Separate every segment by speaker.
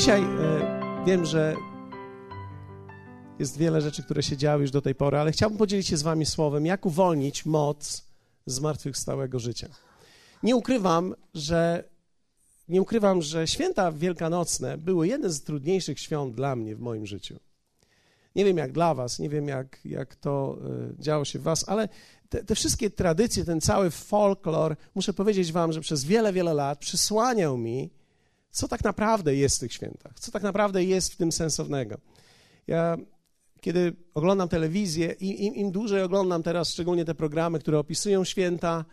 Speaker 1: Dzisiaj e, wiem, że jest wiele rzeczy, które się działy już do tej pory, ale chciałbym podzielić się z Wami słowem, jak uwolnić moc zmartwychwstałego życia. Nie ukrywam, że nie ukrywam, że święta wielkanocne były jedne z trudniejszych świąt dla mnie w moim życiu. Nie wiem jak dla Was, nie wiem jak, jak to y, działo się w Was, ale te, te, wszystkie tradycje, ten cały folklor, muszę powiedzieć Wam, że przez wiele, wiele lat przysłaniał mi, co tak naprawdę jest w tych świętach, co tak naprawdę jest w tym sensownego. Ja, kiedy oglądam telewizję im, im dłużej oglądam teraz, szczególnie te programy, które opisują święta,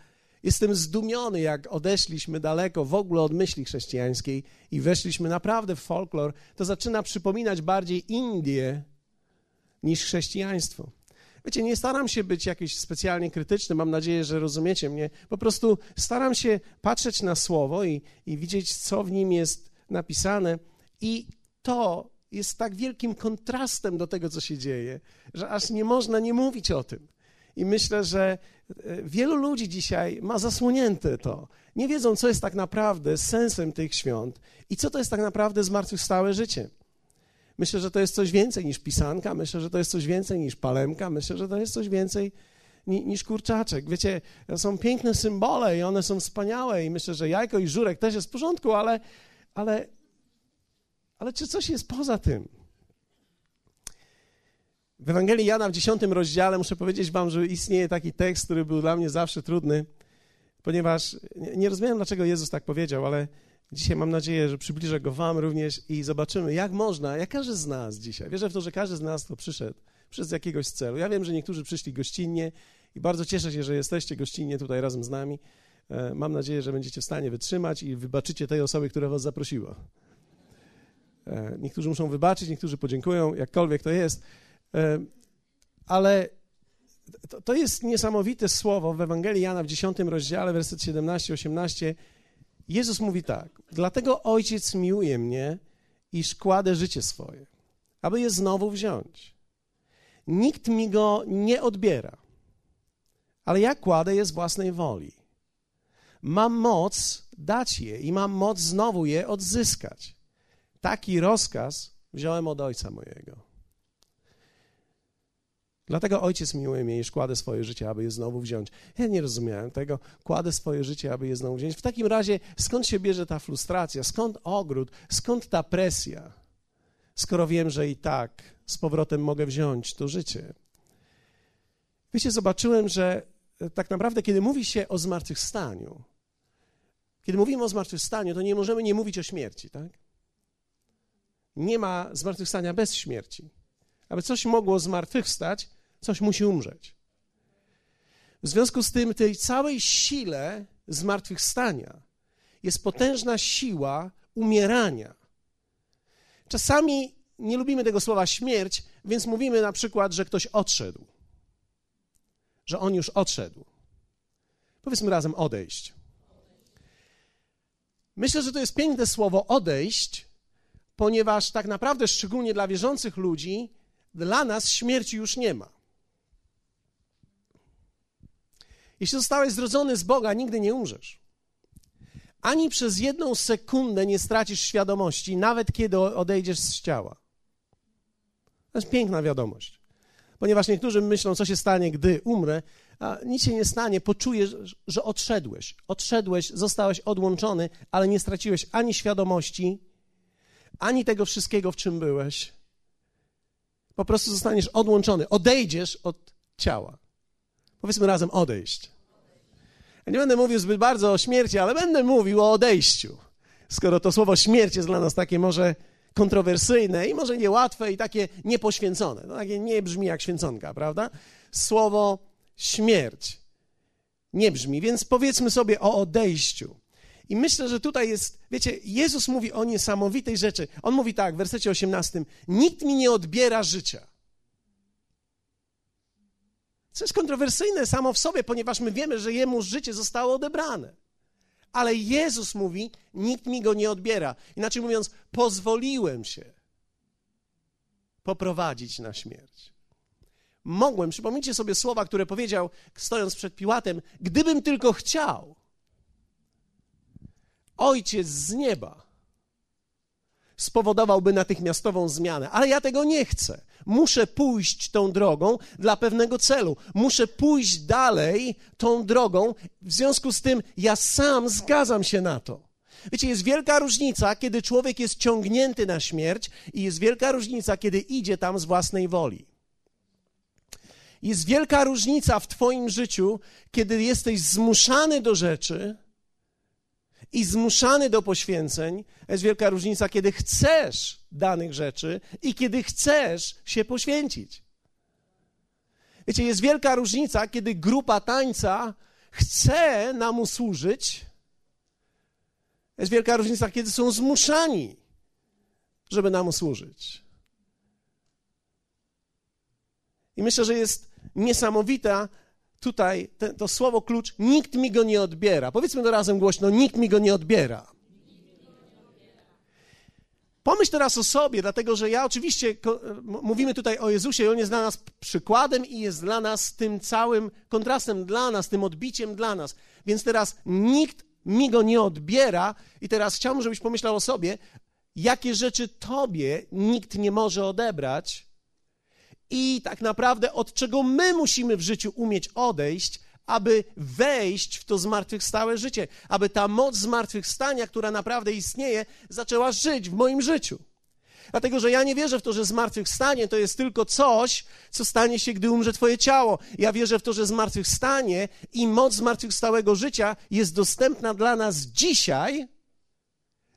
Speaker 1: Jestem zdumiony, jak odeszliśmy daleko w ogóle od myśli chrześcijańskiej i weszliśmy naprawdę w folklor. To zaczyna przypominać bardziej Indię niż chrześcijaństwo. Wiecie, nie staram się być jakiś specjalnie krytyczny, mam nadzieję, że rozumiecie mnie. Po prostu staram się patrzeć na słowo i, i widzieć, co w nim jest napisane. I to jest tak wielkim kontrastem do tego, co się dzieje, że aż nie można nie mówić o tym. I myślę, że e, wielu ludzi dzisiaj ma zasłonięte to. Nie wiedzą, co jest tak naprawdę sensem tych świąt i co to jest tak naprawdę zmartwychwstałe życie. Myślę, że to jest coś więcej niż pisanka, myślę, że to jest coś więcej niż palemka, myślę, że to jest coś więcej niż kurczaczek. Wiecie, to są piękne symbole i one są wspaniałe i myślę, że jajko i żurek też jest w porządku, ale, ale, ale czy coś jest poza tym? W Ewangelii Jana w dziesiątym rozdziale muszę powiedzieć wam, że istnieje taki tekst, który był dla mnie zawsze trudny, ponieważ nie rozumiem, dlaczego Jezus tak powiedział, ale dzisiaj mam nadzieję, że przybliżę go wam również i zobaczymy, jak można, jak każdy z nas dzisiaj, wierzę w to, że każdy z nas to przyszedł, przez jakiegoś celu. Ja wiem, że niektórzy przyszli gościnnie i bardzo cieszę się, że jesteście gościnnie tutaj razem z nami. E, mam nadzieję, że będziecie w stanie wytrzymać i wybaczycie tej osoby, która was zaprosiła. E, niektórzy muszą wybaczyć, niektórzy podziękują, jakkolwiek to jest. E, ale to, to jest niesamowite słowo w Ewangelii Jana w 10 rozdziale, werset 17-18. Jezus mówi tak: Dlatego ojciec miłuje mnie, iż kładę życie swoje, aby je znowu wziąć. Nikt mi go nie odbiera, ale ja kładę je z własnej woli. Mam moc dać je i mam moc znowu je odzyskać. Taki rozkaz wziąłem od ojca mojego. Dlatego ojciec miłuje mnie, iż kładę swoje życie, aby je znowu wziąć. Ja nie rozumiałem tego. Kładę swoje życie, aby je znowu wziąć. W takim razie skąd się bierze ta frustracja? Skąd ogród? Skąd ta presja? Skoro wiem, że i tak z powrotem mogę wziąć to życie. Wiecie, zobaczyłem, że tak naprawdę, kiedy mówi się o zmartwychwstaniu, kiedy mówimy o zmartwychwstaniu, to nie możemy nie mówić o śmierci, tak? Nie ma zmartwychwstania bez śmierci. Aby coś mogło zmartwychwstać, coś musi umrzeć. W związku z tym, tej całej sile zmartwychwstania jest potężna siła umierania. Czasami nie lubimy tego słowa śmierć, więc mówimy na przykład, że ktoś odszedł, że on już odszedł. Powiedzmy razem odejść. Myślę, że to jest piękne słowo odejść, ponieważ tak naprawdę, szczególnie dla wierzących ludzi, dla nas śmierci już nie ma. Jeśli zostałeś zrodzony z Boga, nigdy nie umrzesz. Ani przez jedną sekundę nie stracisz świadomości, nawet kiedy odejdziesz z ciała. To jest piękna wiadomość. Ponieważ niektórzy myślą, co się stanie, gdy umrę, a nic się nie stanie, poczujesz, że odszedłeś. Odszedłeś, zostałeś odłączony, ale nie straciłeś ani świadomości, ani tego wszystkiego, w czym byłeś. Po prostu zostaniesz odłączony, odejdziesz od ciała. Powiedzmy razem odejść. Ja nie będę mówił zbyt bardzo o śmierci, ale będę mówił o odejściu. Skoro to słowo śmierć jest dla nas takie może kontrowersyjne i może niełatwe i takie niepoświęcone. No takie nie brzmi jak święconka, prawda? Słowo śmierć nie brzmi, więc powiedzmy sobie o odejściu. I myślę, że tutaj jest, wiecie, Jezus mówi o niesamowitej rzeczy. On mówi tak w wersecie 18: Nikt mi nie odbiera życia. Co jest kontrowersyjne samo w sobie, ponieważ my wiemy, że jemu życie zostało odebrane. Ale Jezus mówi: Nikt mi go nie odbiera. Inaczej mówiąc, pozwoliłem się poprowadzić na śmierć. Mogłem, przypomnijcie sobie słowa, które powiedział, stojąc przed Piłatem: Gdybym tylko chciał, Ojciec z nieba spowodowałby natychmiastową zmianę, ale ja tego nie chcę. Muszę pójść tą drogą dla pewnego celu. Muszę pójść dalej tą drogą. W związku z tym ja sam zgadzam się na to. Wiecie, jest wielka różnica, kiedy człowiek jest ciągnięty na śmierć, i jest wielka różnica, kiedy idzie tam z własnej woli. Jest wielka różnica w Twoim życiu, kiedy jesteś zmuszany do rzeczy i zmuszany do poświęceń. Jest wielka różnica, kiedy chcesz danych rzeczy i kiedy chcesz się poświęcić. Wiecie, jest wielka różnica, kiedy grupa tańca chce nam usłużyć. Jest wielka różnica, kiedy są zmuszani, żeby nam usłużyć. I myślę, że jest niesamowita tutaj te, to słowo klucz, nikt mi go nie odbiera. Powiedzmy to razem głośno, nikt mi go nie odbiera. Pomyśl teraz o sobie, dlatego że ja oczywiście mówimy tutaj o Jezusie i On jest dla nas przykładem i jest dla nas tym całym kontrastem dla nas, tym odbiciem dla nas. Więc teraz nikt mi go nie odbiera i teraz chciałbym, żebyś pomyślał o sobie, jakie rzeczy Tobie nikt nie może odebrać, i tak naprawdę od czego my musimy w życiu umieć odejść, aby wejść w to zmartwychwstałe życie, aby ta moc zmartwychwstania, która naprawdę istnieje, zaczęła żyć w moim życiu. Dlatego, że ja nie wierzę w to, że zmartwychwstanie to jest tylko coś, co stanie się, gdy umrze Twoje ciało. Ja wierzę w to, że zmartwychwstanie i moc zmartwychwstałego życia jest dostępna dla nas dzisiaj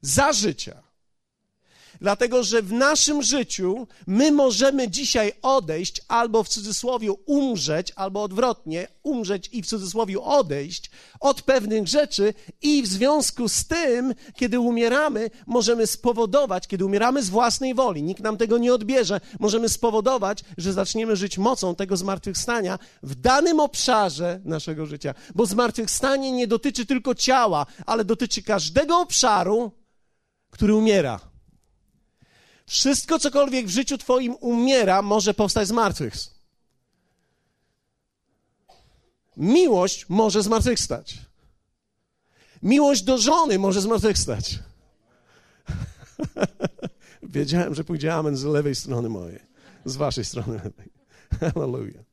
Speaker 1: za życia. Dlatego, że w naszym życiu my możemy dzisiaj odejść albo w cudzysłowie umrzeć, albo odwrotnie, umrzeć i w cudzysłowie odejść od pewnych rzeczy, i w związku z tym, kiedy umieramy, możemy spowodować, kiedy umieramy z własnej woli, nikt nam tego nie odbierze, możemy spowodować, że zaczniemy żyć mocą tego zmartwychwstania w danym obszarze naszego życia. Bo zmartwychwstanie nie dotyczy tylko ciała, ale dotyczy każdego obszaru, który umiera. Wszystko, cokolwiek w życiu Twoim umiera, może powstać z martwych. Miłość może zmartwychwstać. Miłość do żony może zmartwychwstać. Wiedziałem, że pójdzie amen z lewej strony mojej, z waszej strony. Hallelujah.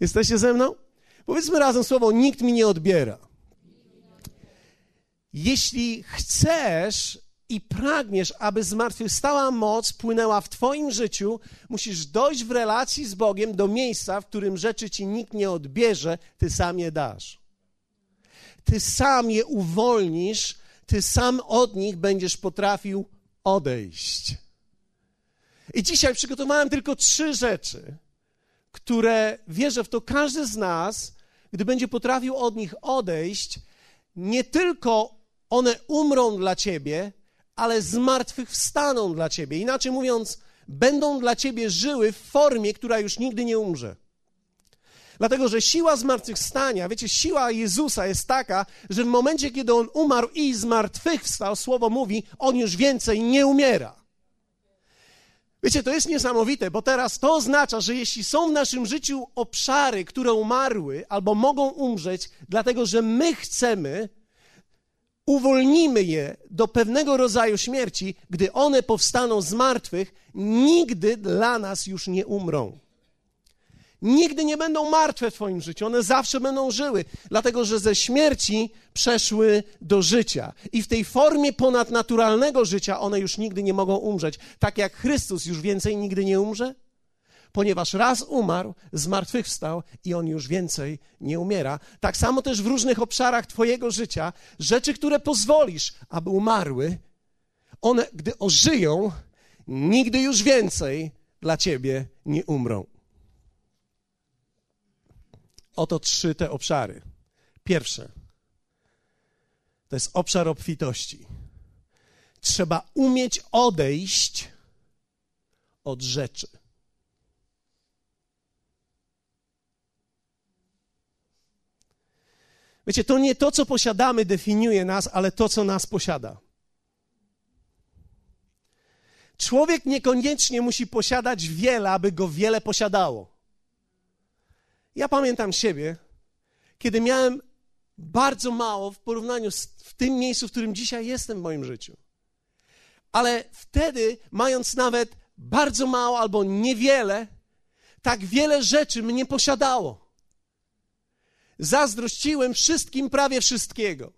Speaker 1: Jesteście ze mną? Powiedzmy razem słowo, nikt mi nie odbiera. Jeśli chcesz i pragniesz, aby zmartwychwstała moc płynęła w Twoim życiu, musisz dojść w relacji z Bogiem do miejsca, w którym rzeczy Ci nikt nie odbierze, Ty sam je dasz. Ty sam je uwolnisz, Ty sam od nich będziesz potrafił odejść. I dzisiaj przygotowałem tylko trzy rzeczy, które wierzę w to każdy z nas, gdy będzie potrafił od nich odejść, nie tylko one umrą dla ciebie, ale zmartwychwstaną dla ciebie. Inaczej mówiąc, będą dla ciebie żyły w formie, która już nigdy nie umrze. Dlatego, że siła zmartwychwstania, wiecie, siła Jezusa jest taka, że w momencie, kiedy On umarł i zmartwychwstał, Słowo mówi, On już więcej nie umiera. Wiecie, to jest niesamowite, bo teraz to oznacza, że jeśli są w naszym życiu obszary, które umarły albo mogą umrzeć, dlatego że my chcemy, uwolnimy je do pewnego rodzaju śmierci, gdy one powstaną z martwych, nigdy dla nas już nie umrą. Nigdy nie będą martwe w Twoim życiu, one zawsze będą żyły, dlatego że ze śmierci przeszły do życia. I w tej formie ponadnaturalnego życia one już nigdy nie mogą umrzeć. Tak jak Chrystus już więcej nigdy nie umrze, ponieważ raz umarł, zmartwychwstał i on już więcej nie umiera. Tak samo też w różnych obszarach Twojego życia, rzeczy, które pozwolisz, aby umarły, one, gdy ożyją, nigdy już więcej dla Ciebie nie umrą. Oto trzy te obszary. Pierwsze to jest obszar obfitości. Trzeba umieć odejść od rzeczy. Wiecie, to nie to, co posiadamy, definiuje nas, ale to, co nas posiada. Człowiek niekoniecznie musi posiadać wiele, aby go wiele posiadało. Ja pamiętam siebie, kiedy miałem bardzo mało w porównaniu z w tym miejscu, w którym dzisiaj jestem w moim życiu. Ale wtedy, mając nawet bardzo mało albo niewiele, tak wiele rzeczy mnie posiadało. Zazdrościłem wszystkim prawie wszystkiego.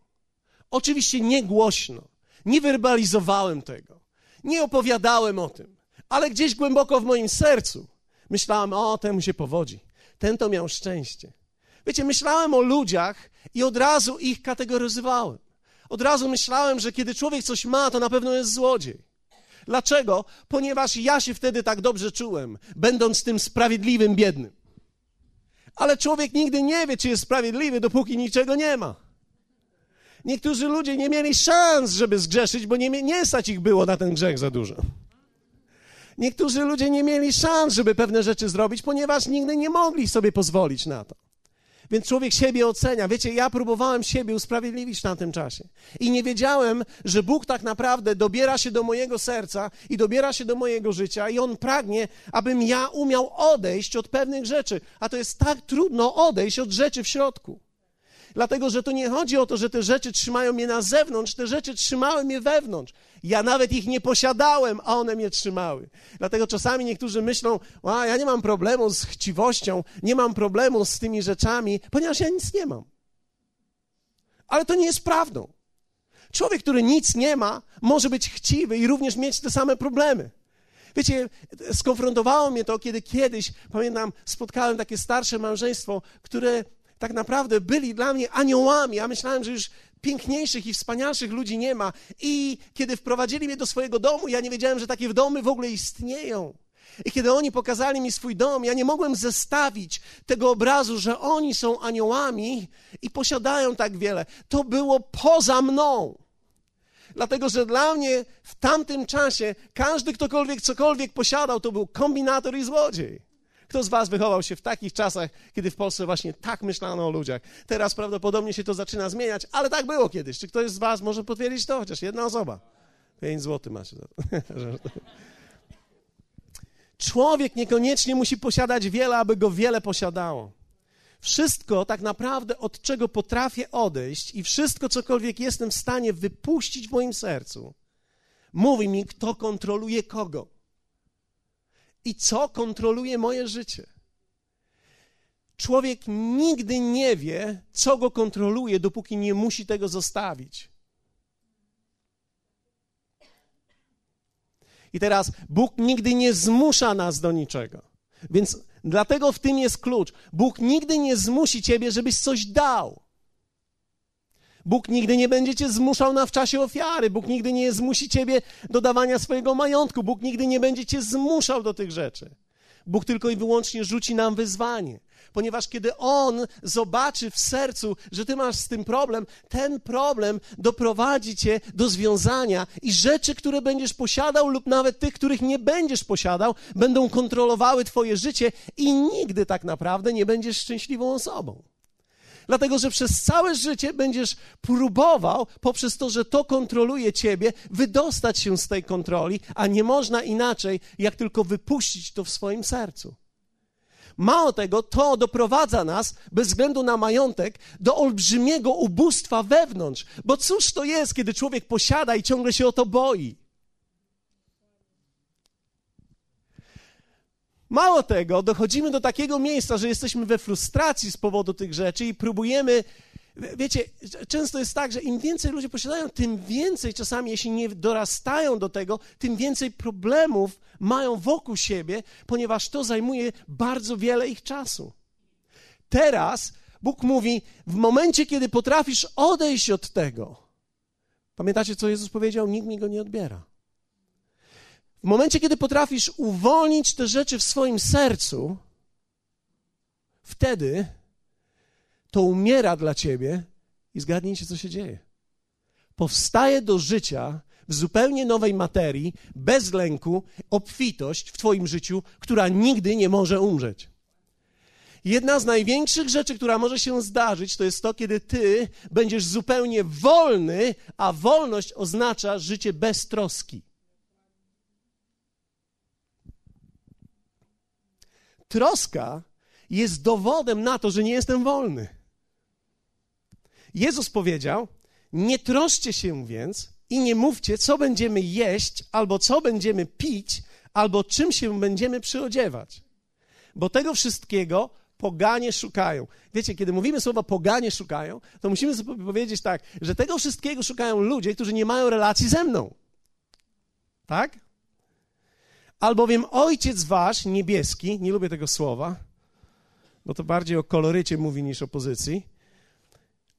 Speaker 1: Oczywiście nie głośno, nie werbalizowałem tego, nie opowiadałem o tym, ale gdzieś głęboko w moim sercu myślałem: O, temu się powodzi, ten to miał szczęście. Wiecie, myślałem o ludziach i od razu ich kategoryzowałem. Od razu myślałem, że kiedy człowiek coś ma, to na pewno jest złodziej. Dlaczego? Ponieważ ja się wtedy tak dobrze czułem, będąc tym sprawiedliwym biednym. Ale człowiek nigdy nie wie, czy jest sprawiedliwy, dopóki niczego nie ma. Niektórzy ludzie nie mieli szans, żeby zgrzeszyć, bo nie, nie stać ich było na ten grzech za dużo. Niektórzy ludzie nie mieli szans, żeby pewne rzeczy zrobić, ponieważ nigdy nie mogli sobie pozwolić na to. Więc człowiek siebie ocenia. Wiecie, ja próbowałem siebie usprawiedliwić w tamtym czasie. I nie wiedziałem, że Bóg tak naprawdę dobiera się do mojego serca i dobiera się do mojego życia, i On pragnie, abym ja umiał odejść od pewnych rzeczy. A to jest tak trudno odejść od rzeczy w środku. Dlatego, że to nie chodzi o to, że te rzeczy trzymają mnie na zewnątrz, te rzeczy trzymały mnie wewnątrz. Ja nawet ich nie posiadałem, a one mnie trzymały. Dlatego czasami niektórzy myślą, a ja nie mam problemu z chciwością, nie mam problemu z tymi rzeczami, ponieważ ja nic nie mam. Ale to nie jest prawdą. Człowiek, który nic nie ma, może być chciwy i również mieć te same problemy. Wiecie, skonfrontowało mnie to, kiedy kiedyś, pamiętam, spotkałem takie starsze małżeństwo, które tak naprawdę byli dla mnie aniołami. Ja myślałem, że już piękniejszych i wspanialszych ludzi nie ma. I kiedy wprowadzili mnie do swojego domu, ja nie wiedziałem, że takie domy w ogóle istnieją. I kiedy oni pokazali mi swój dom, ja nie mogłem zestawić tego obrazu, że oni są aniołami i posiadają tak wiele. To było poza mną. Dlatego, że dla mnie w tamtym czasie każdy, ktokolwiek cokolwiek posiadał, to był kombinator i złodziej. Kto z Was wychował się w takich czasach, kiedy w Polsce właśnie tak myślano o ludziach? Teraz prawdopodobnie się to zaczyna zmieniać, ale tak było kiedyś. Czy ktoś z Was może potwierdzić to? Chociaż jedna osoba. Pięć złotych macie. Człowiek niekoniecznie musi posiadać wiele, aby go wiele posiadało. Wszystko tak naprawdę, od czego potrafię odejść i wszystko, cokolwiek jestem w stanie wypuścić w moim sercu, mówi mi, kto kontroluje kogo i co kontroluje moje życie. Człowiek nigdy nie wie, co go kontroluje, dopóki nie musi tego zostawić. I teraz Bóg nigdy nie zmusza nas do niczego. Więc dlatego w tym jest klucz. Bóg nigdy nie zmusi ciebie, żebyś coś dał. Bóg nigdy nie będzie cię zmuszał na w czasie ofiary. Bóg nigdy nie zmusi ciebie do dawania swojego majątku. Bóg nigdy nie będzie cię zmuszał do tych rzeczy. Bóg tylko i wyłącznie rzuci nam wyzwanie. Ponieważ kiedy On zobaczy w sercu, że ty masz z tym problem, ten problem doprowadzi cię do związania i rzeczy, które będziesz posiadał, lub nawet tych, których nie będziesz posiadał, będą kontrolowały twoje życie i nigdy tak naprawdę nie będziesz szczęśliwą osobą. Dlatego, że przez całe życie będziesz próbował, poprzez to, że to kontroluje ciebie, wydostać się z tej kontroli, a nie można inaczej, jak tylko wypuścić to w swoim sercu. Mało tego, to doprowadza nas, bez względu na majątek, do olbrzymiego ubóstwa wewnątrz. Bo cóż to jest, kiedy człowiek posiada i ciągle się o to boi? Mało tego, dochodzimy do takiego miejsca, że jesteśmy we frustracji z powodu tych rzeczy i próbujemy. Wiecie, często jest tak, że im więcej ludzie posiadają, tym więcej czasami, jeśli nie dorastają do tego, tym więcej problemów mają wokół siebie, ponieważ to zajmuje bardzo wiele ich czasu. Teraz Bóg mówi: w momencie, kiedy potrafisz odejść od tego, pamiętacie, co Jezus powiedział? Nikt mi go nie odbiera. W momencie, kiedy potrafisz uwolnić te rzeczy w swoim sercu, wtedy to umiera dla ciebie i zgadnijcie, co się dzieje. Powstaje do życia w zupełnie nowej materii, bez lęku, obfitość w Twoim życiu, która nigdy nie może umrzeć. Jedna z największych rzeczy, która może się zdarzyć, to jest to, kiedy Ty będziesz zupełnie wolny, a wolność oznacza życie bez troski. Troska jest dowodem na to, że nie jestem wolny. Jezus powiedział: Nie troszcie się więc i nie mówcie, co będziemy jeść, albo co będziemy pić, albo czym się będziemy przyodziewać. Bo tego wszystkiego poganie szukają. Wiecie, kiedy mówimy słowo poganie szukają, to musimy sobie powiedzieć tak, że tego wszystkiego szukają ludzie, którzy nie mają relacji ze mną. Tak? Albowiem Ojciec Wasz niebieski, nie lubię tego słowa, bo to bardziej o kolorycie mówi niż o pozycji.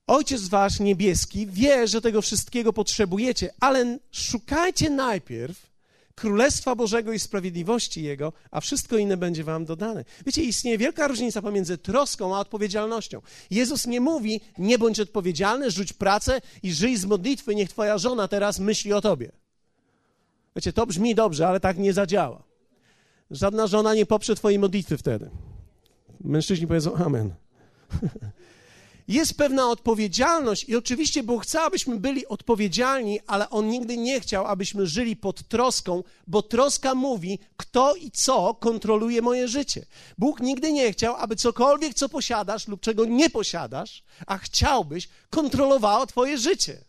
Speaker 1: Ojciec Wasz niebieski wie, że tego wszystkiego potrzebujecie, ale szukajcie najpierw Królestwa Bożego i sprawiedliwości Jego, a wszystko inne będzie Wam dodane. Wiecie, istnieje wielka różnica pomiędzy troską a odpowiedzialnością. Jezus nie mówi, nie bądź odpowiedzialny, rzuć pracę i żyj z modlitwy, niech Twoja żona teraz myśli o Tobie. Wiecie, to brzmi dobrze, ale tak nie zadziała. Żadna żona nie poprze Twojej modlitwy wtedy. Mężczyźni powiedzą Amen. Jest pewna odpowiedzialność i oczywiście Bóg chce, abyśmy byli odpowiedzialni, ale On nigdy nie chciał, abyśmy żyli pod troską, bo troska mówi, kto i co kontroluje moje życie. Bóg nigdy nie chciał, aby cokolwiek, co posiadasz lub czego nie posiadasz, a chciałbyś, kontrolowało Twoje życie.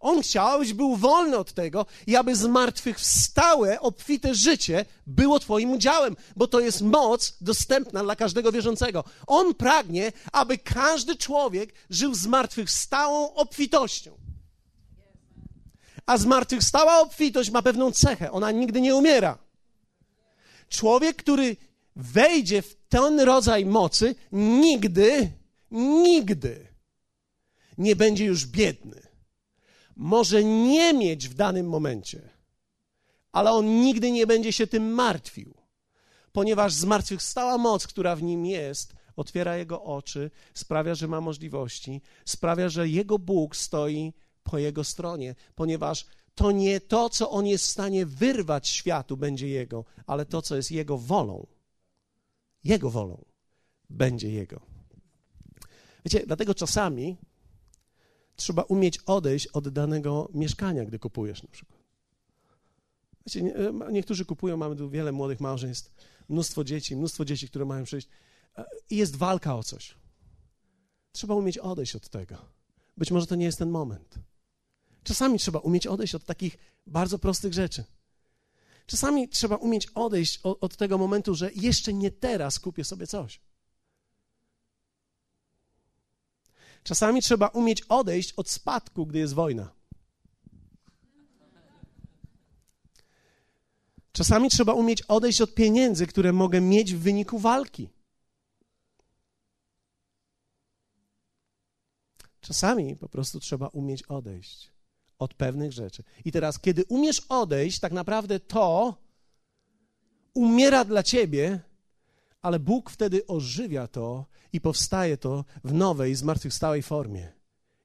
Speaker 1: On chciał, abyś był wolny od tego i aby zmartwychwstałe, obfite życie było Twoim udziałem, bo to jest moc dostępna dla każdego wierzącego. On pragnie, aby każdy człowiek żył zmartwychwstałą obfitością. A zmartwychwstała obfitość ma pewną cechę, ona nigdy nie umiera. Człowiek, który wejdzie w ten rodzaj mocy, nigdy, nigdy nie będzie już biedny może nie mieć w danym momencie, ale on nigdy nie będzie się tym martwił, ponieważ zmartwychwstała moc, która w nim jest, otwiera jego oczy, sprawia, że ma możliwości, sprawia, że jego Bóg stoi po jego stronie, ponieważ to nie to, co on jest w stanie wyrwać światu, będzie jego, ale to, co jest jego wolą. Jego wolą będzie jego. Wiecie, dlatego czasami trzeba umieć odejść od danego mieszkania, gdy kupujesz na przykład. Wiecie, nie, e, niektórzy kupują, mamy tu wiele młodych małżeństw, mnóstwo dzieci, mnóstwo dzieci, które mają przyjść e, i jest walka o coś. Trzeba umieć odejść od tego. Być może to nie jest ten moment. Czasami trzeba umieć odejść od takich bardzo prostych rzeczy. Czasami trzeba umieć odejść od, od tego momentu, że jeszcze nie teraz kupię sobie coś. Czasami trzeba umieć odejść od spadku, gdy jest wojna. Czasami trzeba umieć odejść od pieniędzy, które mogę mieć w wyniku walki. Czasami po prostu trzeba umieć odejść od pewnych rzeczy. I teraz, kiedy umiesz odejść, tak naprawdę to umiera dla ciebie, ale Bóg wtedy ożywia to i powstaje to w nowej, zmartwychwstałej formie.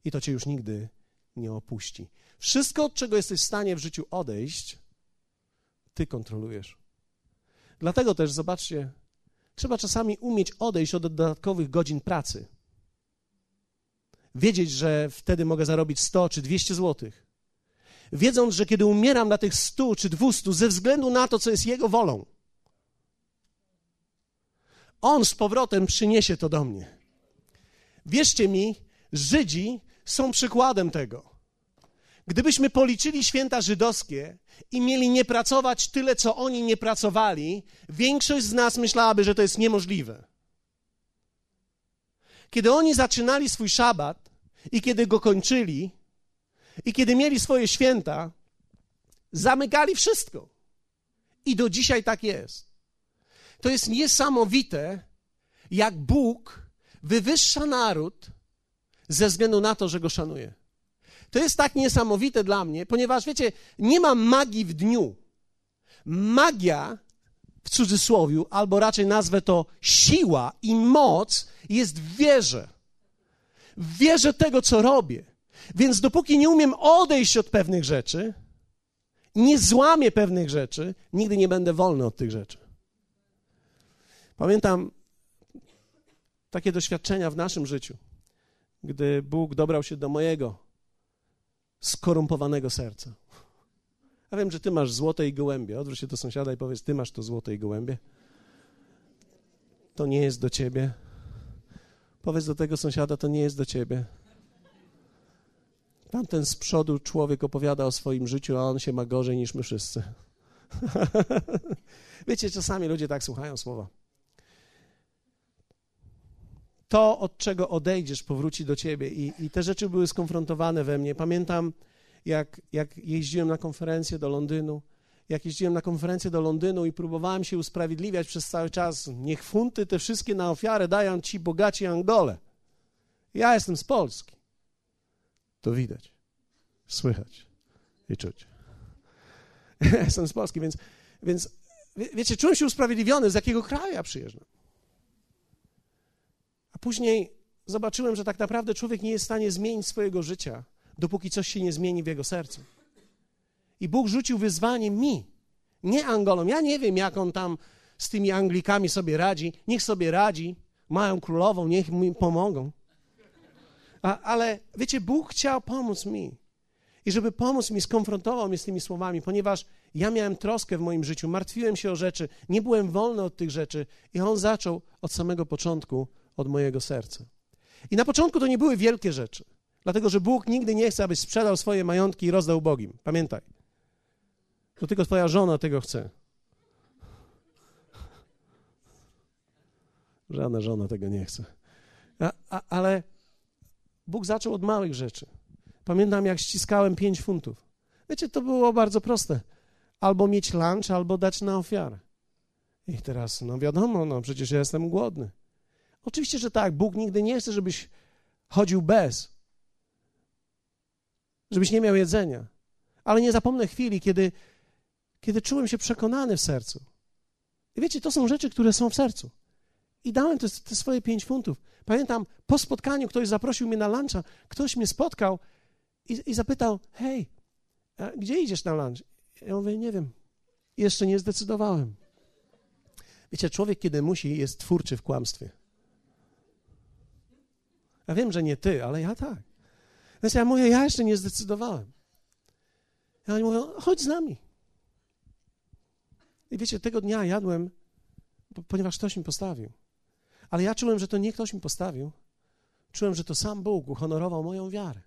Speaker 1: I to cię już nigdy nie opuści. Wszystko, od czego jesteś w stanie w życiu odejść, ty kontrolujesz. Dlatego też, zobaczcie, trzeba czasami umieć odejść od dodatkowych godzin pracy. Wiedzieć, że wtedy mogę zarobić 100 czy 200 złotych. Wiedząc, że kiedy umieram na tych 100 czy 200 ze względu na to, co jest Jego wolą, on z powrotem przyniesie to do mnie. Wierzcie mi, Żydzi są przykładem tego. Gdybyśmy policzyli święta żydowskie i mieli nie pracować tyle, co oni nie pracowali, większość z nas myślałaby, że to jest niemożliwe. Kiedy oni zaczynali swój szabat i kiedy go kończyli, i kiedy mieli swoje święta, zamykali wszystko. I do dzisiaj tak jest. To jest niesamowite, jak Bóg wywyższa naród ze względu na to, że go szanuje. To jest tak niesamowite dla mnie, ponieważ wiecie, nie ma magii w dniu. Magia w cudzysłowie, albo raczej nazwę to siła i moc, jest w wierze. W wierze tego, co robię. Więc dopóki nie umiem odejść od pewnych rzeczy, nie złamię pewnych rzeczy, nigdy nie będę wolny od tych rzeczy. Pamiętam takie doświadczenia w naszym życiu, gdy Bóg dobrał się do mojego skorumpowanego serca. Ja wiem, że ty masz złote i gołębie. Odwróć się do sąsiada i powiedz, ty masz to złote i gołębie. To nie jest do ciebie. Powiedz do tego sąsiada, to nie jest do ciebie. Tamten z przodu człowiek opowiada o swoim życiu, a on się ma gorzej niż my wszyscy. Wiecie, czasami ludzie tak słuchają słowa. To, od czego odejdziesz, powróci do ciebie. I, i te rzeczy były skonfrontowane we mnie. Pamiętam, jak, jak jeździłem na konferencję do Londynu. Jak jeździłem na konferencję do Londynu i próbowałem się usprawiedliwiać przez cały czas, niech funty te wszystkie na ofiarę dają ci bogaci Angole. Ja jestem z Polski. To widać, słychać i czuć. Ja jestem z Polski, więc, więc wiecie, czułem się usprawiedliwiony, z jakiego kraju ja przyjeżdżam. Później zobaczyłem, że tak naprawdę człowiek nie jest w stanie zmienić swojego życia, dopóki coś się nie zmieni w jego sercu. I Bóg rzucił wyzwanie mi, nie Angolom. Ja nie wiem, jak on tam z tymi Anglikami sobie radzi. Niech sobie radzi. Mają królową, niech mi pomogą. A, ale wiecie, Bóg chciał pomóc mi. I żeby pomóc mi, skonfrontował mnie z tymi słowami, ponieważ ja miałem troskę w moim życiu, martwiłem się o rzeczy, nie byłem wolny od tych rzeczy. I On zaczął od samego początku, od mojego serca. I na początku to nie były wielkie rzeczy, dlatego że Bóg nigdy nie chce, abyś sprzedał swoje majątki i rozdał ubogim. Pamiętaj. To tylko twoja żona tego chce. Żadna żona tego nie chce. A, a, ale Bóg zaczął od małych rzeczy. Pamiętam, jak ściskałem pięć funtów. Wiecie, to było bardzo proste. Albo mieć lunch, albo dać na ofiarę. I teraz, no wiadomo, no przecież ja jestem głodny. Oczywiście, że tak. Bóg nigdy nie chce, żebyś chodził bez. Żebyś nie miał jedzenia. Ale nie zapomnę chwili, kiedy, kiedy czułem się przekonany w sercu. I wiecie, to są rzeczy, które są w sercu. I dałem te, te swoje pięć funtów. Pamiętam, po spotkaniu ktoś zaprosił mnie na luncha, ktoś mnie spotkał i, i zapytał, hej, gdzie idziesz na lunch? Ja mówię, nie wiem, jeszcze nie zdecydowałem. Wiecie, człowiek, kiedy musi, jest twórczy w kłamstwie. Ja wiem, że nie ty, ale ja tak. Więc ja mówię, ja jeszcze nie zdecydowałem. I oni mówią, chodź z nami. I wiecie, tego dnia jadłem, ponieważ ktoś mi postawił. Ale ja czułem, że to nie ktoś mi postawił. Czułem, że to sam Bóg uhonorował moją wiarę.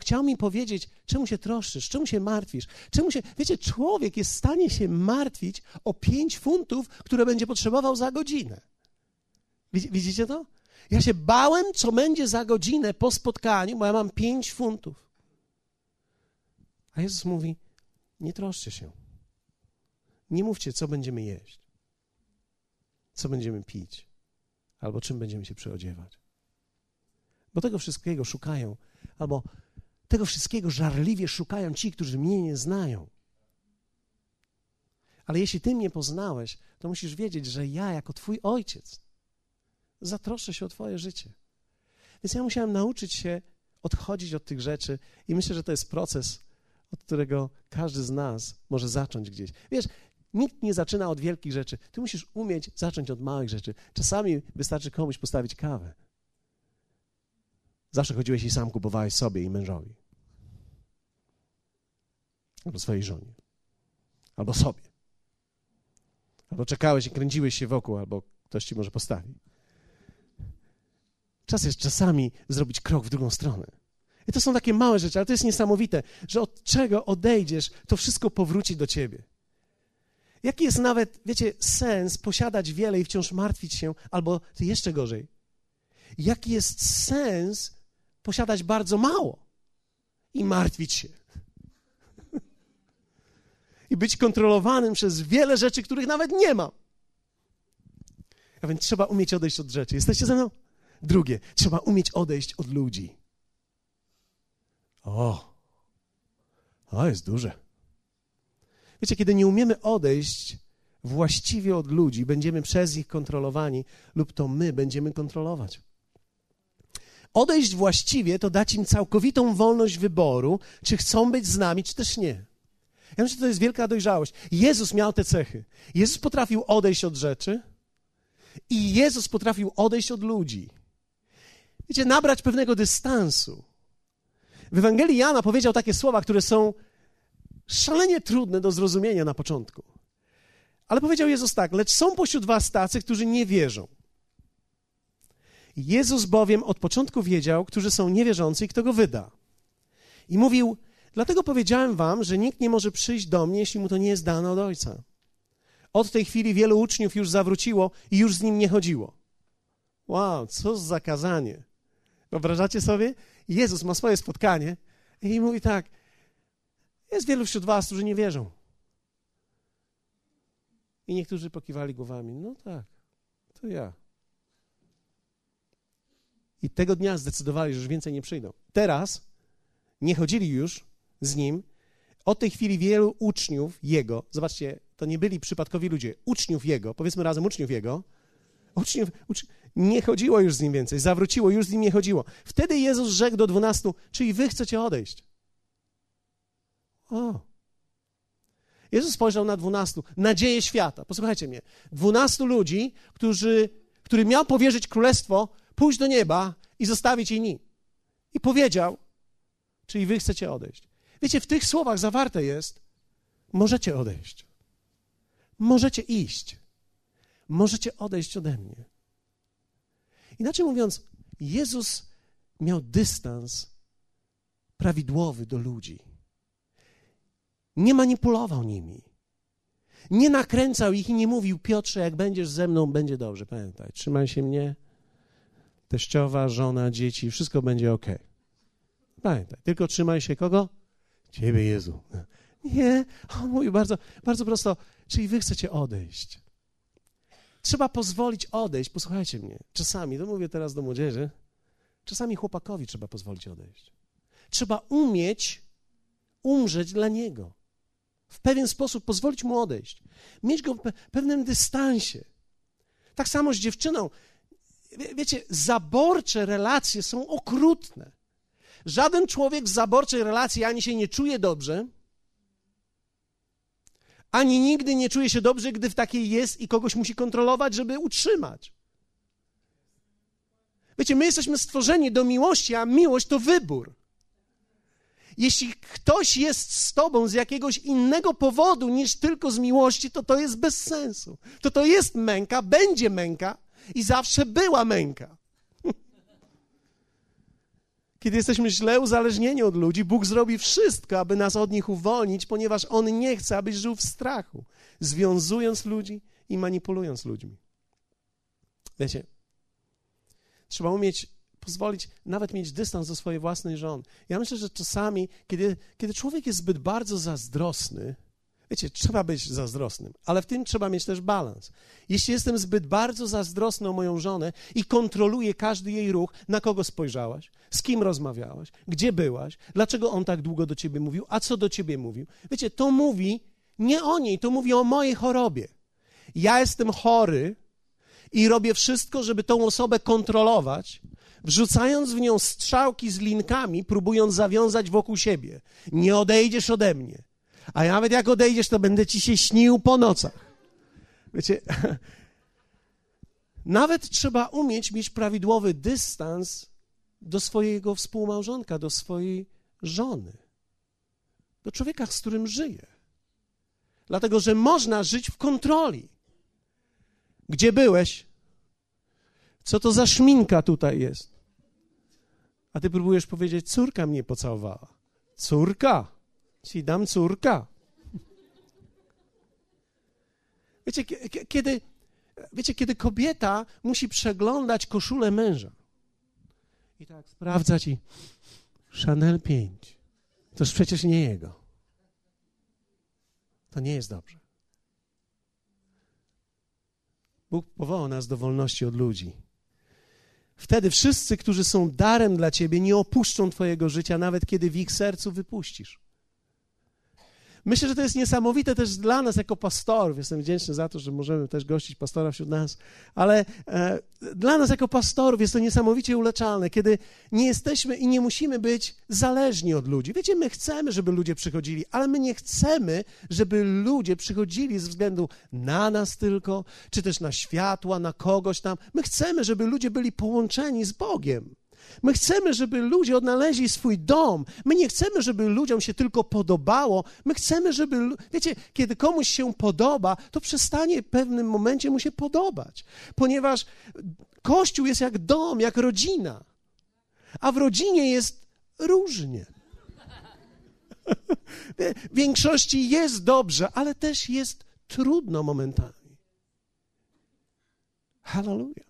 Speaker 1: Chciał mi powiedzieć, czemu się troszczysz, czemu się martwisz, czemu się. Wiecie, człowiek jest w stanie się martwić o pięć funtów, które będzie potrzebował za godzinę. Widzicie to? Ja się bałem, co będzie za godzinę po spotkaniu, bo ja mam pięć funtów. A Jezus mówi: Nie troszcie się. Nie mówcie, co będziemy jeść, co będziemy pić, albo czym będziemy się przyodziewać. Bo tego wszystkiego szukają, albo tego wszystkiego żarliwie szukają ci, którzy mnie nie znają. Ale jeśli ty mnie poznałeś, to musisz wiedzieć, że ja, jako twój ojciec, zatroszczę się o twoje życie. Więc ja musiałem nauczyć się odchodzić od tych rzeczy i myślę, że to jest proces, od którego każdy z nas może zacząć gdzieś. Wiesz, Nikt nie zaczyna od wielkich rzeczy. Ty musisz umieć zacząć od małych rzeczy. Czasami wystarczy komuś postawić kawę. Zawsze chodziłeś i sam kupowałeś sobie i mężowi. Albo swojej żonie. Albo sobie. Albo czekałeś i kręciłeś się wokół, albo ktoś ci może postawi. Czas jest czasami zrobić krok w drugą stronę. I to są takie małe rzeczy, ale to jest niesamowite, że od czego odejdziesz, to wszystko powróci do ciebie. Jaki jest nawet, wiecie, sens posiadać wiele i wciąż martwić się, albo jeszcze gorzej, jaki jest sens posiadać bardzo mało i martwić się? I być kontrolowanym przez wiele rzeczy, których nawet nie mam. A więc trzeba umieć odejść od rzeczy. Jesteście ze mną? Drugie, trzeba umieć odejść od ludzi. O, to jest duże. Wiecie, kiedy nie umiemy odejść właściwie od ludzi, będziemy przez nich kontrolowani, lub to my będziemy kontrolować. Odejść właściwie to dać im całkowitą wolność wyboru, czy chcą być z nami, czy też nie. Ja myślę, że to jest wielka dojrzałość. Jezus miał te cechy. Jezus potrafił odejść od rzeczy i Jezus potrafił odejść od ludzi. Wiecie, nabrać pewnego dystansu. W Ewangelii Jana powiedział takie słowa, które są szalenie trudne do zrozumienia na początku. Ale powiedział Jezus tak: Lecz są pośród was tacy, którzy nie wierzą. Jezus bowiem od początku wiedział, którzy są niewierzący i kto go wyda. I mówił: Dlatego powiedziałem wam, że nikt nie może przyjść do mnie, jeśli mu to nie jest dane od ojca. Od tej chwili wielu uczniów już zawróciło i już z nim nie chodziło. Wow, co za zakazanie. Wyobrażacie sobie? Jezus ma swoje spotkanie i mówi tak: Jest wielu wśród was, którzy nie wierzą. I niektórzy pokiwali głowami: No tak, to ja. I tego dnia zdecydowali, że już więcej nie przyjdą. Teraz nie chodzili już z nim. Od tej chwili wielu uczniów jego, zobaczcie, to nie byli przypadkowi ludzie, uczniów jego, powiedzmy razem uczniów jego, uczniów, ucz... nie chodziło już z nim więcej, zawróciło, już z nim nie chodziło. Wtedy Jezus rzekł do dwunastu, czyli wy chcecie odejść. O. Jezus spojrzał na dwunastu, nadzieję świata. Posłuchajcie mnie. Dwunastu ludzi, którzy, który miał powierzyć królestwo, pójść do nieba i zostawić inni. I powiedział, czyli wy chcecie odejść. Wiecie, w tych słowach zawarte jest, możecie odejść. Możecie iść. Możecie odejść ode mnie. Inaczej mówiąc, Jezus miał dystans prawidłowy do ludzi. Nie manipulował nimi. Nie nakręcał ich i nie mówił, Piotrze, jak będziesz ze mną, będzie dobrze. Pamiętaj, trzymaj się mnie, teściowa, żona, dzieci, wszystko będzie ok. Pamiętaj, tylko trzymaj się kogo? Ciebie, Jezu. Nie, on mówi bardzo, bardzo prosto, czyli wy chcecie odejść. Trzeba pozwolić odejść. Posłuchajcie mnie. Czasami, to mówię teraz do młodzieży, czasami chłopakowi trzeba pozwolić odejść. Trzeba umieć umrzeć dla niego. W pewien sposób pozwolić mu odejść. Mieć go w pewnym dystansie. Tak samo z dziewczyną. Wie, wiecie, zaborcze relacje są okrutne. Żaden człowiek w zaborczej relacji ani się nie czuje dobrze, ani nigdy nie czuje się dobrze, gdy w takiej jest i kogoś musi kontrolować, żeby utrzymać. Wiecie, my jesteśmy stworzeni do miłości, a miłość to wybór. Jeśli ktoś jest z tobą z jakiegoś innego powodu niż tylko z miłości, to to jest bez sensu. To to jest męka, będzie męka i zawsze była męka. Kiedy jesteśmy źle uzależnieni od ludzi, Bóg zrobi wszystko, aby nas od nich uwolnić, ponieważ On nie chce, abyś żył w strachu, związując ludzi i manipulując ludźmi. Wiecie, trzeba umieć pozwolić, nawet mieć dystans do swojej własnej żony. Ja myślę, że czasami, kiedy, kiedy człowiek jest zbyt bardzo zazdrosny, Wiecie, trzeba być zazdrosnym, ale w tym trzeba mieć też balans. Jeśli jestem zbyt bardzo zazdrosny o moją żonę i kontroluję każdy jej ruch, na kogo spojrzałaś, z kim rozmawiałaś, gdzie byłaś, dlaczego on tak długo do ciebie mówił, a co do ciebie mówił. Wiecie, to mówi nie o niej, to mówi o mojej chorobie. Ja jestem chory i robię wszystko, żeby tą osobę kontrolować, wrzucając w nią strzałki z linkami, próbując zawiązać wokół siebie. Nie odejdziesz ode mnie a nawet jak odejdziesz, to będę ci się śnił po nocach. Wiecie, nawet trzeba umieć mieć prawidłowy dystans do swojego współmałżonka, do swojej żony, do człowieka, z którym żyje. Dlatego, że można żyć w kontroli. Gdzie byłeś? Co to za szminka tutaj jest? A ty próbujesz powiedzieć, córka mnie pocałowała. Córka? Ci dam córka. Wiecie, kiedy, wiecie, kiedy kobieta musi przeglądać koszulę męża i tak sprawdzać i Chanel 5, toż przecież nie jego. To nie jest dobrze. Bóg powołał nas do wolności od ludzi. Wtedy wszyscy, którzy są darem dla ciebie, nie opuszczą twojego życia, nawet kiedy w ich sercu wypuścisz. Myślę, że to jest niesamowite też dla nas jako pastorów. Jestem wdzięczny za to, że możemy też gościć pastora wśród nas, ale e, dla nas jako pastorów jest to niesamowicie uleczalne, kiedy nie jesteśmy i nie musimy być zależni od ludzi. Wiecie, my chcemy, żeby ludzie przychodzili, ale my nie chcemy, żeby ludzie przychodzili ze względu na nas tylko, czy też na światła, na kogoś tam. My chcemy, żeby ludzie byli połączeni z Bogiem. My chcemy, żeby ludzie odnaleźli swój dom. My nie chcemy, żeby ludziom się tylko podobało. My chcemy, żeby. Wiecie, kiedy komuś się podoba, to przestanie w pewnym momencie mu się podobać, ponieważ Kościół jest jak dom, jak rodzina. A w rodzinie jest różnie. W większości jest dobrze, ale też jest trudno momentami. Hallelujah.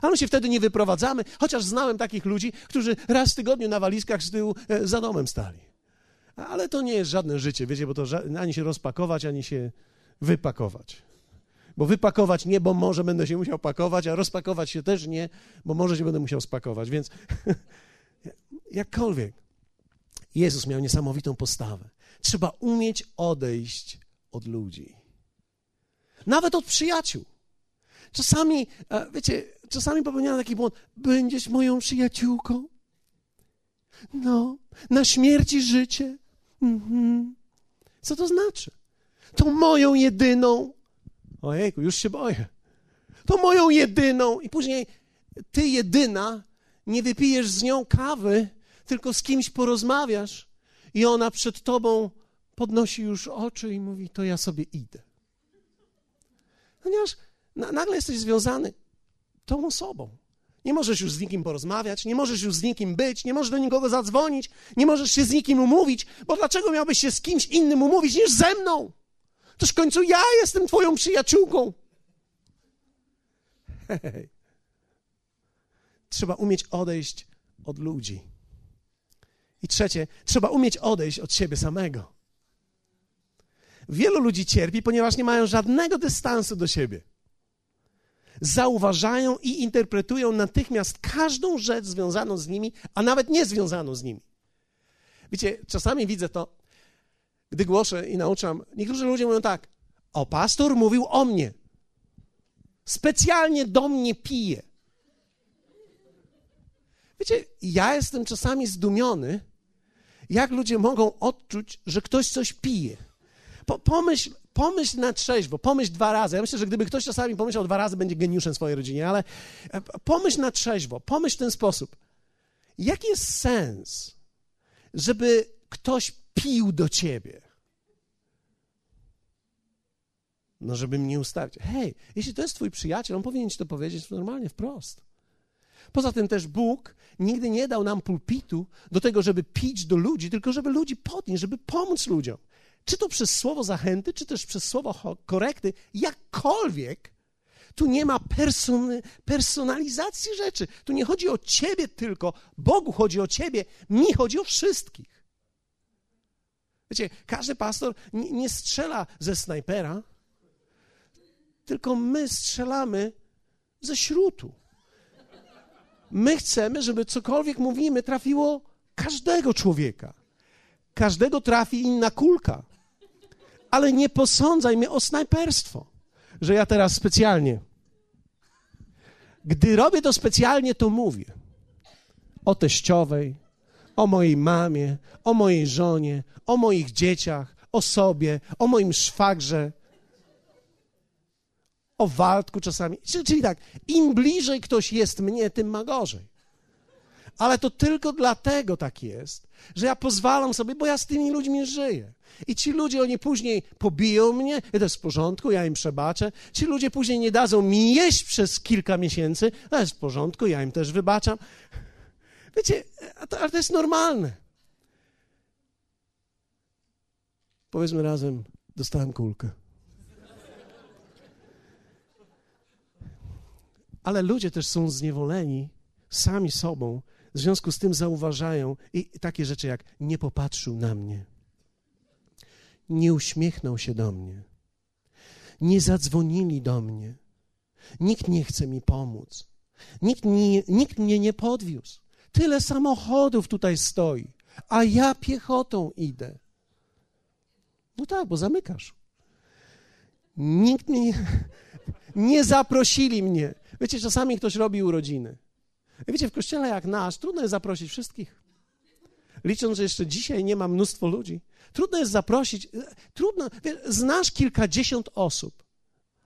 Speaker 1: Ale my się wtedy nie wyprowadzamy, chociaż znałem takich ludzi, którzy raz w tygodniu na walizkach z tyłu e, za domem stali. Ale to nie jest żadne życie, wiecie, bo to ani się rozpakować, ani się wypakować. Bo wypakować nie, bo może będę się musiał pakować, a rozpakować się też nie, bo może się będę musiał spakować. Więc jakkolwiek, Jezus miał niesamowitą postawę. Trzeba umieć odejść od ludzi. Nawet od przyjaciół. Czasami, e, wiecie, czasami popełniałem taki błąd. Będziesz moją przyjaciółką? No, na śmierć i życie. Mhm. Co to znaczy? To moją jedyną. Ojejku, już się boję. To moją jedyną. I później ty jedyna nie wypijesz z nią kawy, tylko z kimś porozmawiasz i ona przed tobą podnosi już oczy i mówi: To ja sobie idę. Ponieważ nagle jesteś związany tą osobą. Nie możesz już z nikim porozmawiać, nie możesz już z nikim być, nie możesz do nikogo zadzwonić, nie możesz się z nikim umówić, bo dlaczego miałbyś się z kimś innym umówić niż ze mną? Toż w końcu ja jestem twoją przyjaciółką. Hej. Trzeba umieć odejść od ludzi. I trzecie, trzeba umieć odejść od siebie samego. Wielu ludzi cierpi, ponieważ nie mają żadnego dystansu do siebie zauważają i interpretują natychmiast każdą rzecz związaną z nimi, a nawet nie związaną z nimi. Wiecie, czasami widzę to, gdy głoszę i nauczam. Niektórzy ludzie mówią tak: O, pastor mówił o mnie. Specjalnie do mnie pije. Wiecie, ja jestem czasami zdumiony, jak ludzie mogą odczuć, że ktoś coś pije. Po, pomyśl, pomyśl na trzeźwo, pomyśl dwa razy. Ja myślę, że gdyby ktoś czasami pomyślał dwa razy, będzie geniuszem swojej rodzinie, ale e, pomyśl na trzeźwo, pomyśl w ten sposób. Jaki jest sens, żeby ktoś pił do ciebie? No, żeby mnie ustawić. Hej, jeśli to jest twój przyjaciel, on powinien ci to powiedzieć normalnie, wprost. Poza tym też Bóg nigdy nie dał nam pulpitu do tego, żeby pić do ludzi, tylko żeby ludzi podnieść, żeby pomóc ludziom czy to przez słowo zachęty, czy też przez słowo korekty, jakkolwiek, tu nie ma person personalizacji rzeczy. Tu nie chodzi o ciebie tylko, Bogu chodzi o ciebie, mi chodzi o wszystkich. Wiecie, każdy pastor nie, nie strzela ze snajpera, tylko my strzelamy ze śrutu. My chcemy, żeby cokolwiek mówimy trafiło każdego człowieka. Każdego trafi inna kulka ale nie posądzaj mnie o snajperstwo, że ja teraz specjalnie. Gdy robię to specjalnie, to mówię o teściowej, o mojej mamie, o mojej żonie, o moich dzieciach, o sobie, o moim szwagrze, o Waldku czasami. Czyli tak, im bliżej ktoś jest mnie, tym ma gorzej. Ale to tylko dlatego tak jest, że ja pozwalam sobie, bo ja z tymi ludźmi żyję. I ci ludzie, oni później pobiją mnie, i to jest w porządku, ja im przebaczę. Ci ludzie później nie dadzą mi jeść przez kilka miesięcy, to jest w porządku, ja im też wybaczam. Wiecie, ale to jest normalne. Powiedzmy razem, dostałem kulkę. Ale ludzie też są zniewoleni sami sobą, w związku z tym zauważają i takie rzeczy jak nie popatrzył na mnie nie uśmiechnął się do mnie, nie zadzwonili do mnie, nikt nie chce mi pomóc, nikt, nie, nikt mnie nie podwiózł. Tyle samochodów tutaj stoi, a ja piechotą idę. No tak, bo zamykasz. Nikt mnie nie, nie zaprosili mnie. Wiecie, czasami ktoś robi urodziny. Wiecie, w kościele jak nasz, trudno jest zaprosić wszystkich. Licząc, że jeszcze dzisiaj nie ma mnóstwo ludzi. Trudno jest zaprosić, trudno, wiesz, znasz kilkadziesiąt osób,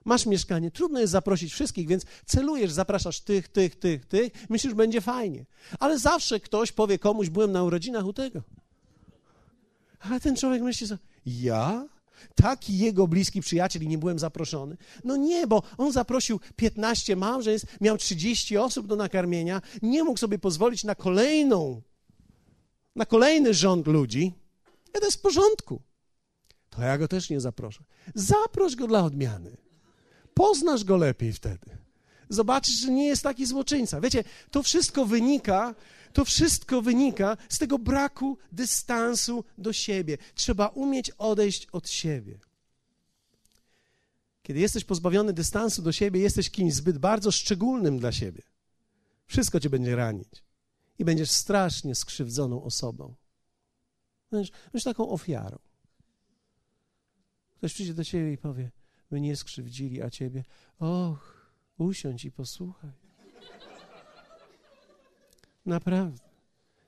Speaker 1: masz mieszkanie, trudno jest zaprosić wszystkich, więc celujesz, zapraszasz tych, tych, tych, tych, myślisz, będzie fajnie. Ale zawsze ktoś powie komuś, byłem na urodzinach u tego. Ale ten człowiek myśli sobie, ja? Taki jego bliski przyjaciel i nie byłem zaproszony. No nie, bo on zaprosił 15 małżeństw, miał 30 osób do nakarmienia, nie mógł sobie pozwolić na kolejną, na kolejny rząd ludzi. I to jest w porządku. To ja go też nie zaproszę. Zaproś go dla odmiany. Poznasz go lepiej wtedy. Zobaczysz, że nie jest taki złoczyńca. Wiecie, to wszystko wynika, to wszystko wynika z tego braku dystansu do siebie. Trzeba umieć odejść od siebie. Kiedy jesteś pozbawiony dystansu do siebie, jesteś kimś zbyt bardzo szczególnym dla siebie. Wszystko cię będzie ranić i będziesz strasznie skrzywdzoną osobą. Będziesz, będziesz taką ofiarą. Ktoś przyjdzie do ciebie i powie: Mnie skrzywdzili, a ciebie, och, usiądź i posłuchaj. Naprawdę.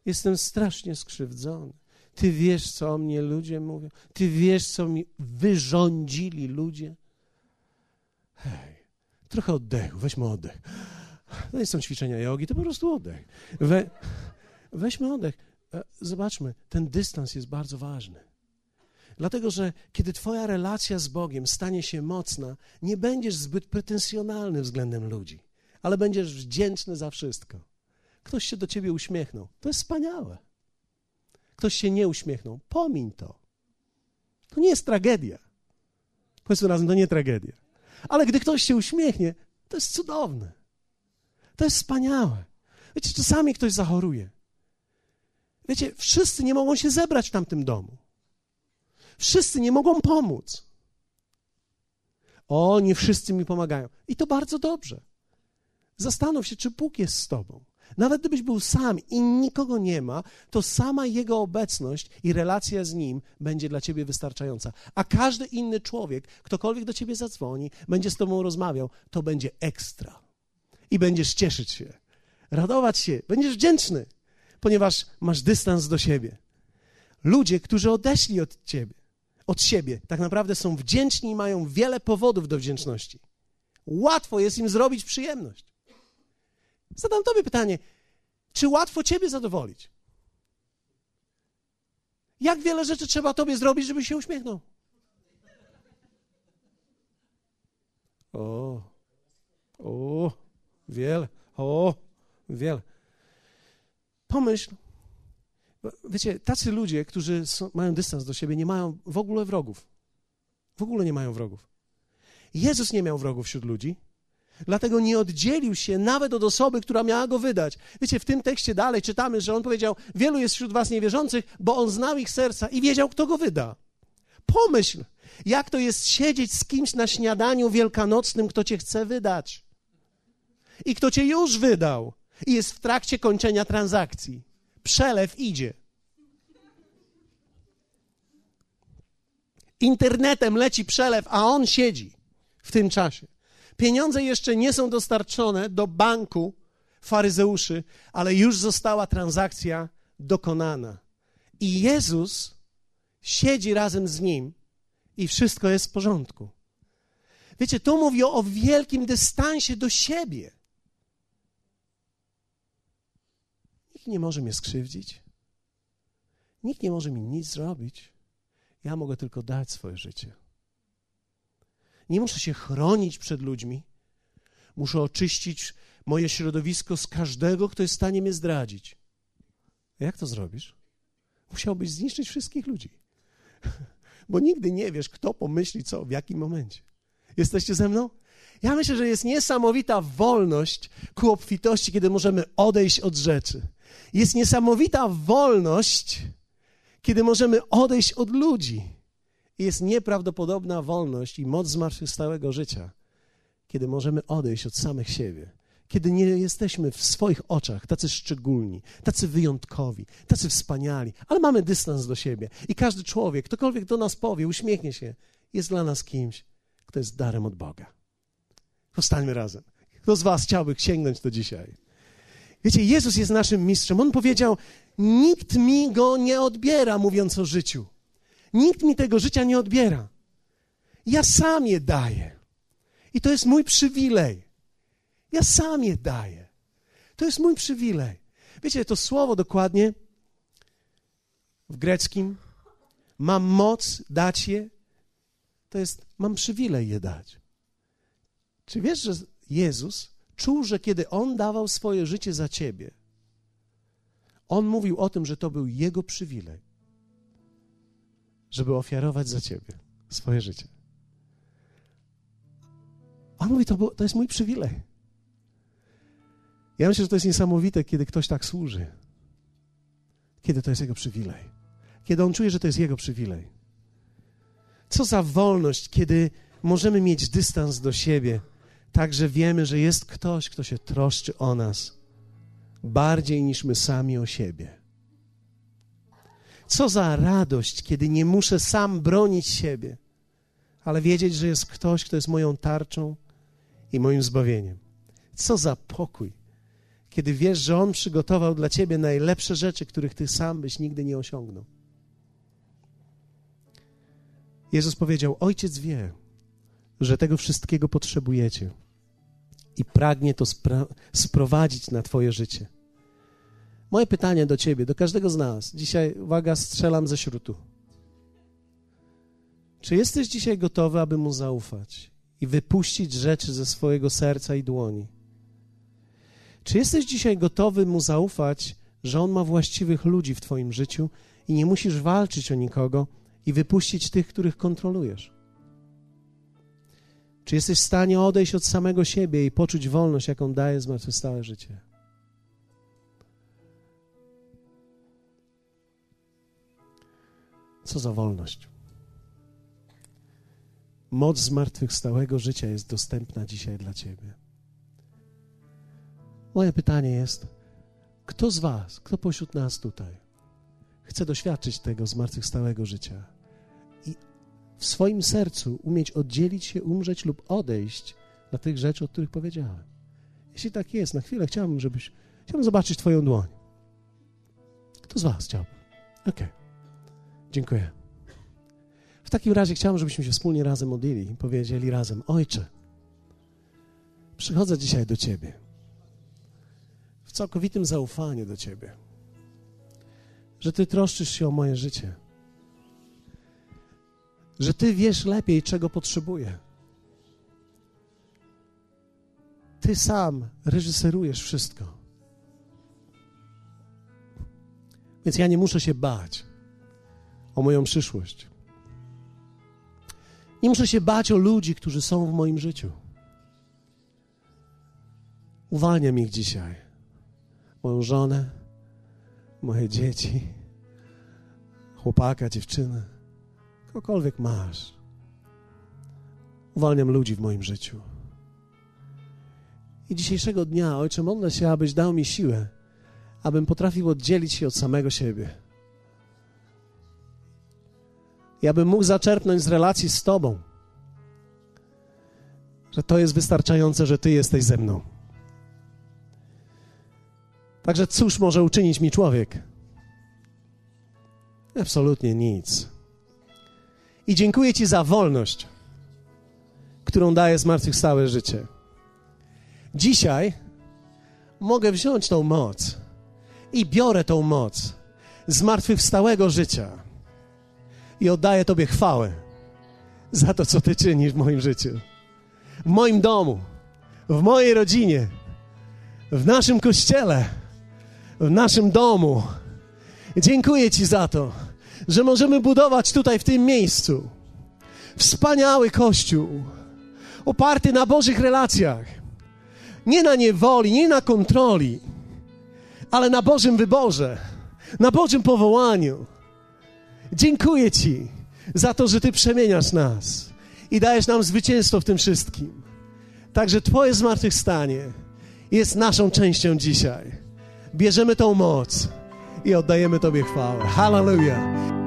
Speaker 1: Jestem strasznie skrzywdzony. Ty wiesz, co o mnie ludzie mówią. Ty wiesz, co mi wyrządzili ludzie. Hej, trochę oddechu, weźmy oddech. To nie są ćwiczenia jogi, to po prostu oddech. We, weźmy oddech. E, zobaczmy, ten dystans jest bardzo ważny. Dlatego, że kiedy Twoja relacja z Bogiem stanie się mocna, nie będziesz zbyt pretensjonalny względem ludzi, ale będziesz wdzięczny za wszystko. Ktoś się do Ciebie uśmiechnął. To jest wspaniałe. Ktoś się nie uśmiechnął. Pomiń to. To nie jest tragedia. Powiedzmy razem, to nie tragedia. Ale gdy ktoś się uśmiechnie, to jest cudowne. To jest wspaniałe. Wiecie, czasami ktoś zachoruje. Wiecie, wszyscy nie mogą się zebrać w tamtym domu. Wszyscy nie mogą pomóc. O, nie wszyscy mi pomagają. I to bardzo dobrze. Zastanów się, czy Bóg jest z tobą. Nawet gdybyś był sam i nikogo nie ma, to sama Jego obecność i relacja z Nim będzie dla Ciebie wystarczająca. A każdy inny człowiek, ktokolwiek do Ciebie zadzwoni, będzie z Tobą rozmawiał, to będzie ekstra. I będziesz cieszyć się, radować się, będziesz wdzięczny, ponieważ masz dystans do siebie. Ludzie, którzy odeszli od Ciebie, od siebie, tak naprawdę są wdzięczni i mają wiele powodów do wdzięczności. Łatwo jest im zrobić przyjemność. Zadam Tobie pytanie, czy łatwo Ciebie zadowolić? Jak wiele rzeczy trzeba Tobie zrobić, żeby się uśmiechnął? O, o, wiele, o, wiele. Pomyśl, wiecie, tacy ludzie, którzy są, mają dystans do siebie, nie mają w ogóle wrogów. W ogóle nie mają wrogów. Jezus nie miał wrogów wśród ludzi. Dlatego nie oddzielił się nawet od osoby, która miała go wydać. Wiecie, w tym tekście dalej czytamy, że on powiedział: Wielu jest wśród was niewierzących, bo on znał ich serca i wiedział, kto go wyda. Pomyśl, jak to jest siedzieć z kimś na śniadaniu wielkanocnym, kto cię chce wydać. I kto cię już wydał i jest w trakcie kończenia transakcji. Przelew idzie. Internetem leci przelew, a on siedzi w tym czasie. Pieniądze jeszcze nie są dostarczone do banku faryzeuszy, ale już została transakcja dokonana. I Jezus siedzi razem z nim i wszystko jest w porządku. Wiecie, to mówi o, wielkim dystansie do siebie. Nikt nie może mnie skrzywdzić. Nikt nie może mi nic zrobić. Ja mogę tylko dać swoje życie. Nie muszę się chronić przed ludźmi. Muszę oczyścić moje środowisko z każdego, kto jest w stanie mnie zdradzić. Jak to zrobisz? Musiałbyś zniszczyć wszystkich ludzi. Bo nigdy nie wiesz, kto pomyśli co, w jakim momencie. Jesteście ze mną? Ja myślę, że jest niesamowita wolność ku obfitości, kiedy możemy odejść od rzeczy. Jest niesamowita wolność, kiedy możemy odejść od ludzi jest nieprawdopodobna wolność i moc zmartwychwstałego życia, kiedy możemy odejść od samych siebie, kiedy nie jesteśmy w swoich oczach tacy szczególni, tacy wyjątkowi, tacy wspaniali, ale mamy dystans do siebie i każdy człowiek, ktokolwiek do nas powie, uśmiechnie się, jest dla nas kimś, kto jest darem od Boga. Powstańmy razem. Kto z Was chciałby sięgnąć to dzisiaj? Wiecie, Jezus jest naszym mistrzem. On powiedział: Nikt mi go nie odbiera, mówiąc o życiu. Nikt mi tego życia nie odbiera. Ja sam je daję. I to jest mój przywilej. Ja sam je daję. To jest mój przywilej. Wiecie, to słowo dokładnie w greckim mam moc dać je, to jest mam przywilej je dać. Czy wiesz, że Jezus czuł, że kiedy On dawał swoje życie za ciebie, On mówił o tym, że to był Jego przywilej. żeby ofiarować za Ciebie swoje życie. On mówi, to, to jest mój przywilej. Ja myślę, że to jest niesamowite, kiedy ktoś tak służy. Kiedy to jest jego przywilej. Kiedy on czuje, że to jest jego przywilej. Co za wolność, kiedy możemy mieć dystans do siebie, tak że wiemy, że jest ktoś, kto się troszczy o nas bardziej niż my sami o siebie. Co za radość, kiedy nie muszę sam bronić siebie, ale wiedzieć, że jest ktoś, kto jest moją tarczą i moim zbawieniem. Co za pokój, kiedy wiesz, że On przygotował dla ciebie najlepsze rzeczy, których ty sam byś nigdy nie osiągnął. Jezus powiedział: Ojciec wie, że tego wszystkiego potrzebujecie i pragnie to sprowadzić na Twoje życie. Moje pytanie do Ciebie, do każdego z nas, dzisiaj, uwaga, strzelam ze śrutu. Czy jesteś dzisiaj gotowy, aby Mu zaufać i wypuścić rzeczy ze swojego serca i dłoni? Czy jesteś dzisiaj gotowy Mu zaufać, że On ma właściwych ludzi w Twoim życiu i nie musisz walczyć o nikogo i wypuścić tych, których kontrolujesz? Czy jesteś w stanie odejść od samego siebie i poczuć wolność, jaką daje zmartwychwstałe życie? Co za wolność? Moc zmartwychwstałego życia jest dostępna dzisiaj dla Ciebie. Moje pytanie jest: kto z Was, kto pośród nas tutaj chce doświadczyć tego zmartwychwstałego życia w swoim sercu umieć oddzielić się, umrzeć lub odejść dla tych rzeczy, o których powiedziałem? Jeśli tak jest, na chwilę chciałbym, żebyś, chciałbym zobaczyć Twoją dłoń. Kto z Was chciałby? Okej. Okay. Dziękuję. W takim razie chciałbym, żebyśmy się wspólnie razem modlili i powiedzieli razem: Ojcze, przychodzę dzisiaj do Ciebie w całkowitym zaufaniu do Ciebie, że Ty troszczysz się o moje życie, że Ty wiesz lepiej, czego potrzebuję. Ty sam reżyserujesz wszystko. Więc ja nie muszę się bać o moją przyszłość. Nie muszę się bać o ludzi, którzy są w moim życiu. Uwalniam ich dzisiaj moją żonę, moje dzieci, chłopaka, dziewczynę, kogokolwiek masz. Uwalniam ludzi w moim życiu. I dzisiejszego dnia, Ojcze, modlę się, abyś dał mi siłę, abym potrafił oddzielić się od samego siebie. I abym mógł zaczerpnąć z relacji z Tobą, że to jest wystarczające, że Ty jesteś ze mną. Także cóż może uczynić mi człowiek? Absolutnie nic. I dziękuję Ci za wolność, którą daje zmartwychwstałe życie. Dzisiaj mogę wziąć tą moc i biorę tą moc zmartwychwstałego życia i oddaję Tobie chwałę za to, co Ty czynisz w moim życiu, w moim domu, w mojej rodzinie, w naszym kościele w naszym domu. Dziękuję Ci za to, że możemy budować tutaj, w tym miejscu, wspaniały kościół, oparty na Bożych relacjach. Nie na niewoli, nie na kontroli, ale na Bożym wyborze, na Bożym powołaniu. Dziękuję Ci za to, że Ty przemieniasz nas i dajesz nam zwycięstwo w tym wszystkim. Także Twoje zmartwychwstanie jest naszą częścią dzisiaj bierzemy tą moc i oddajemy Tobie chwałę. Hallelujah.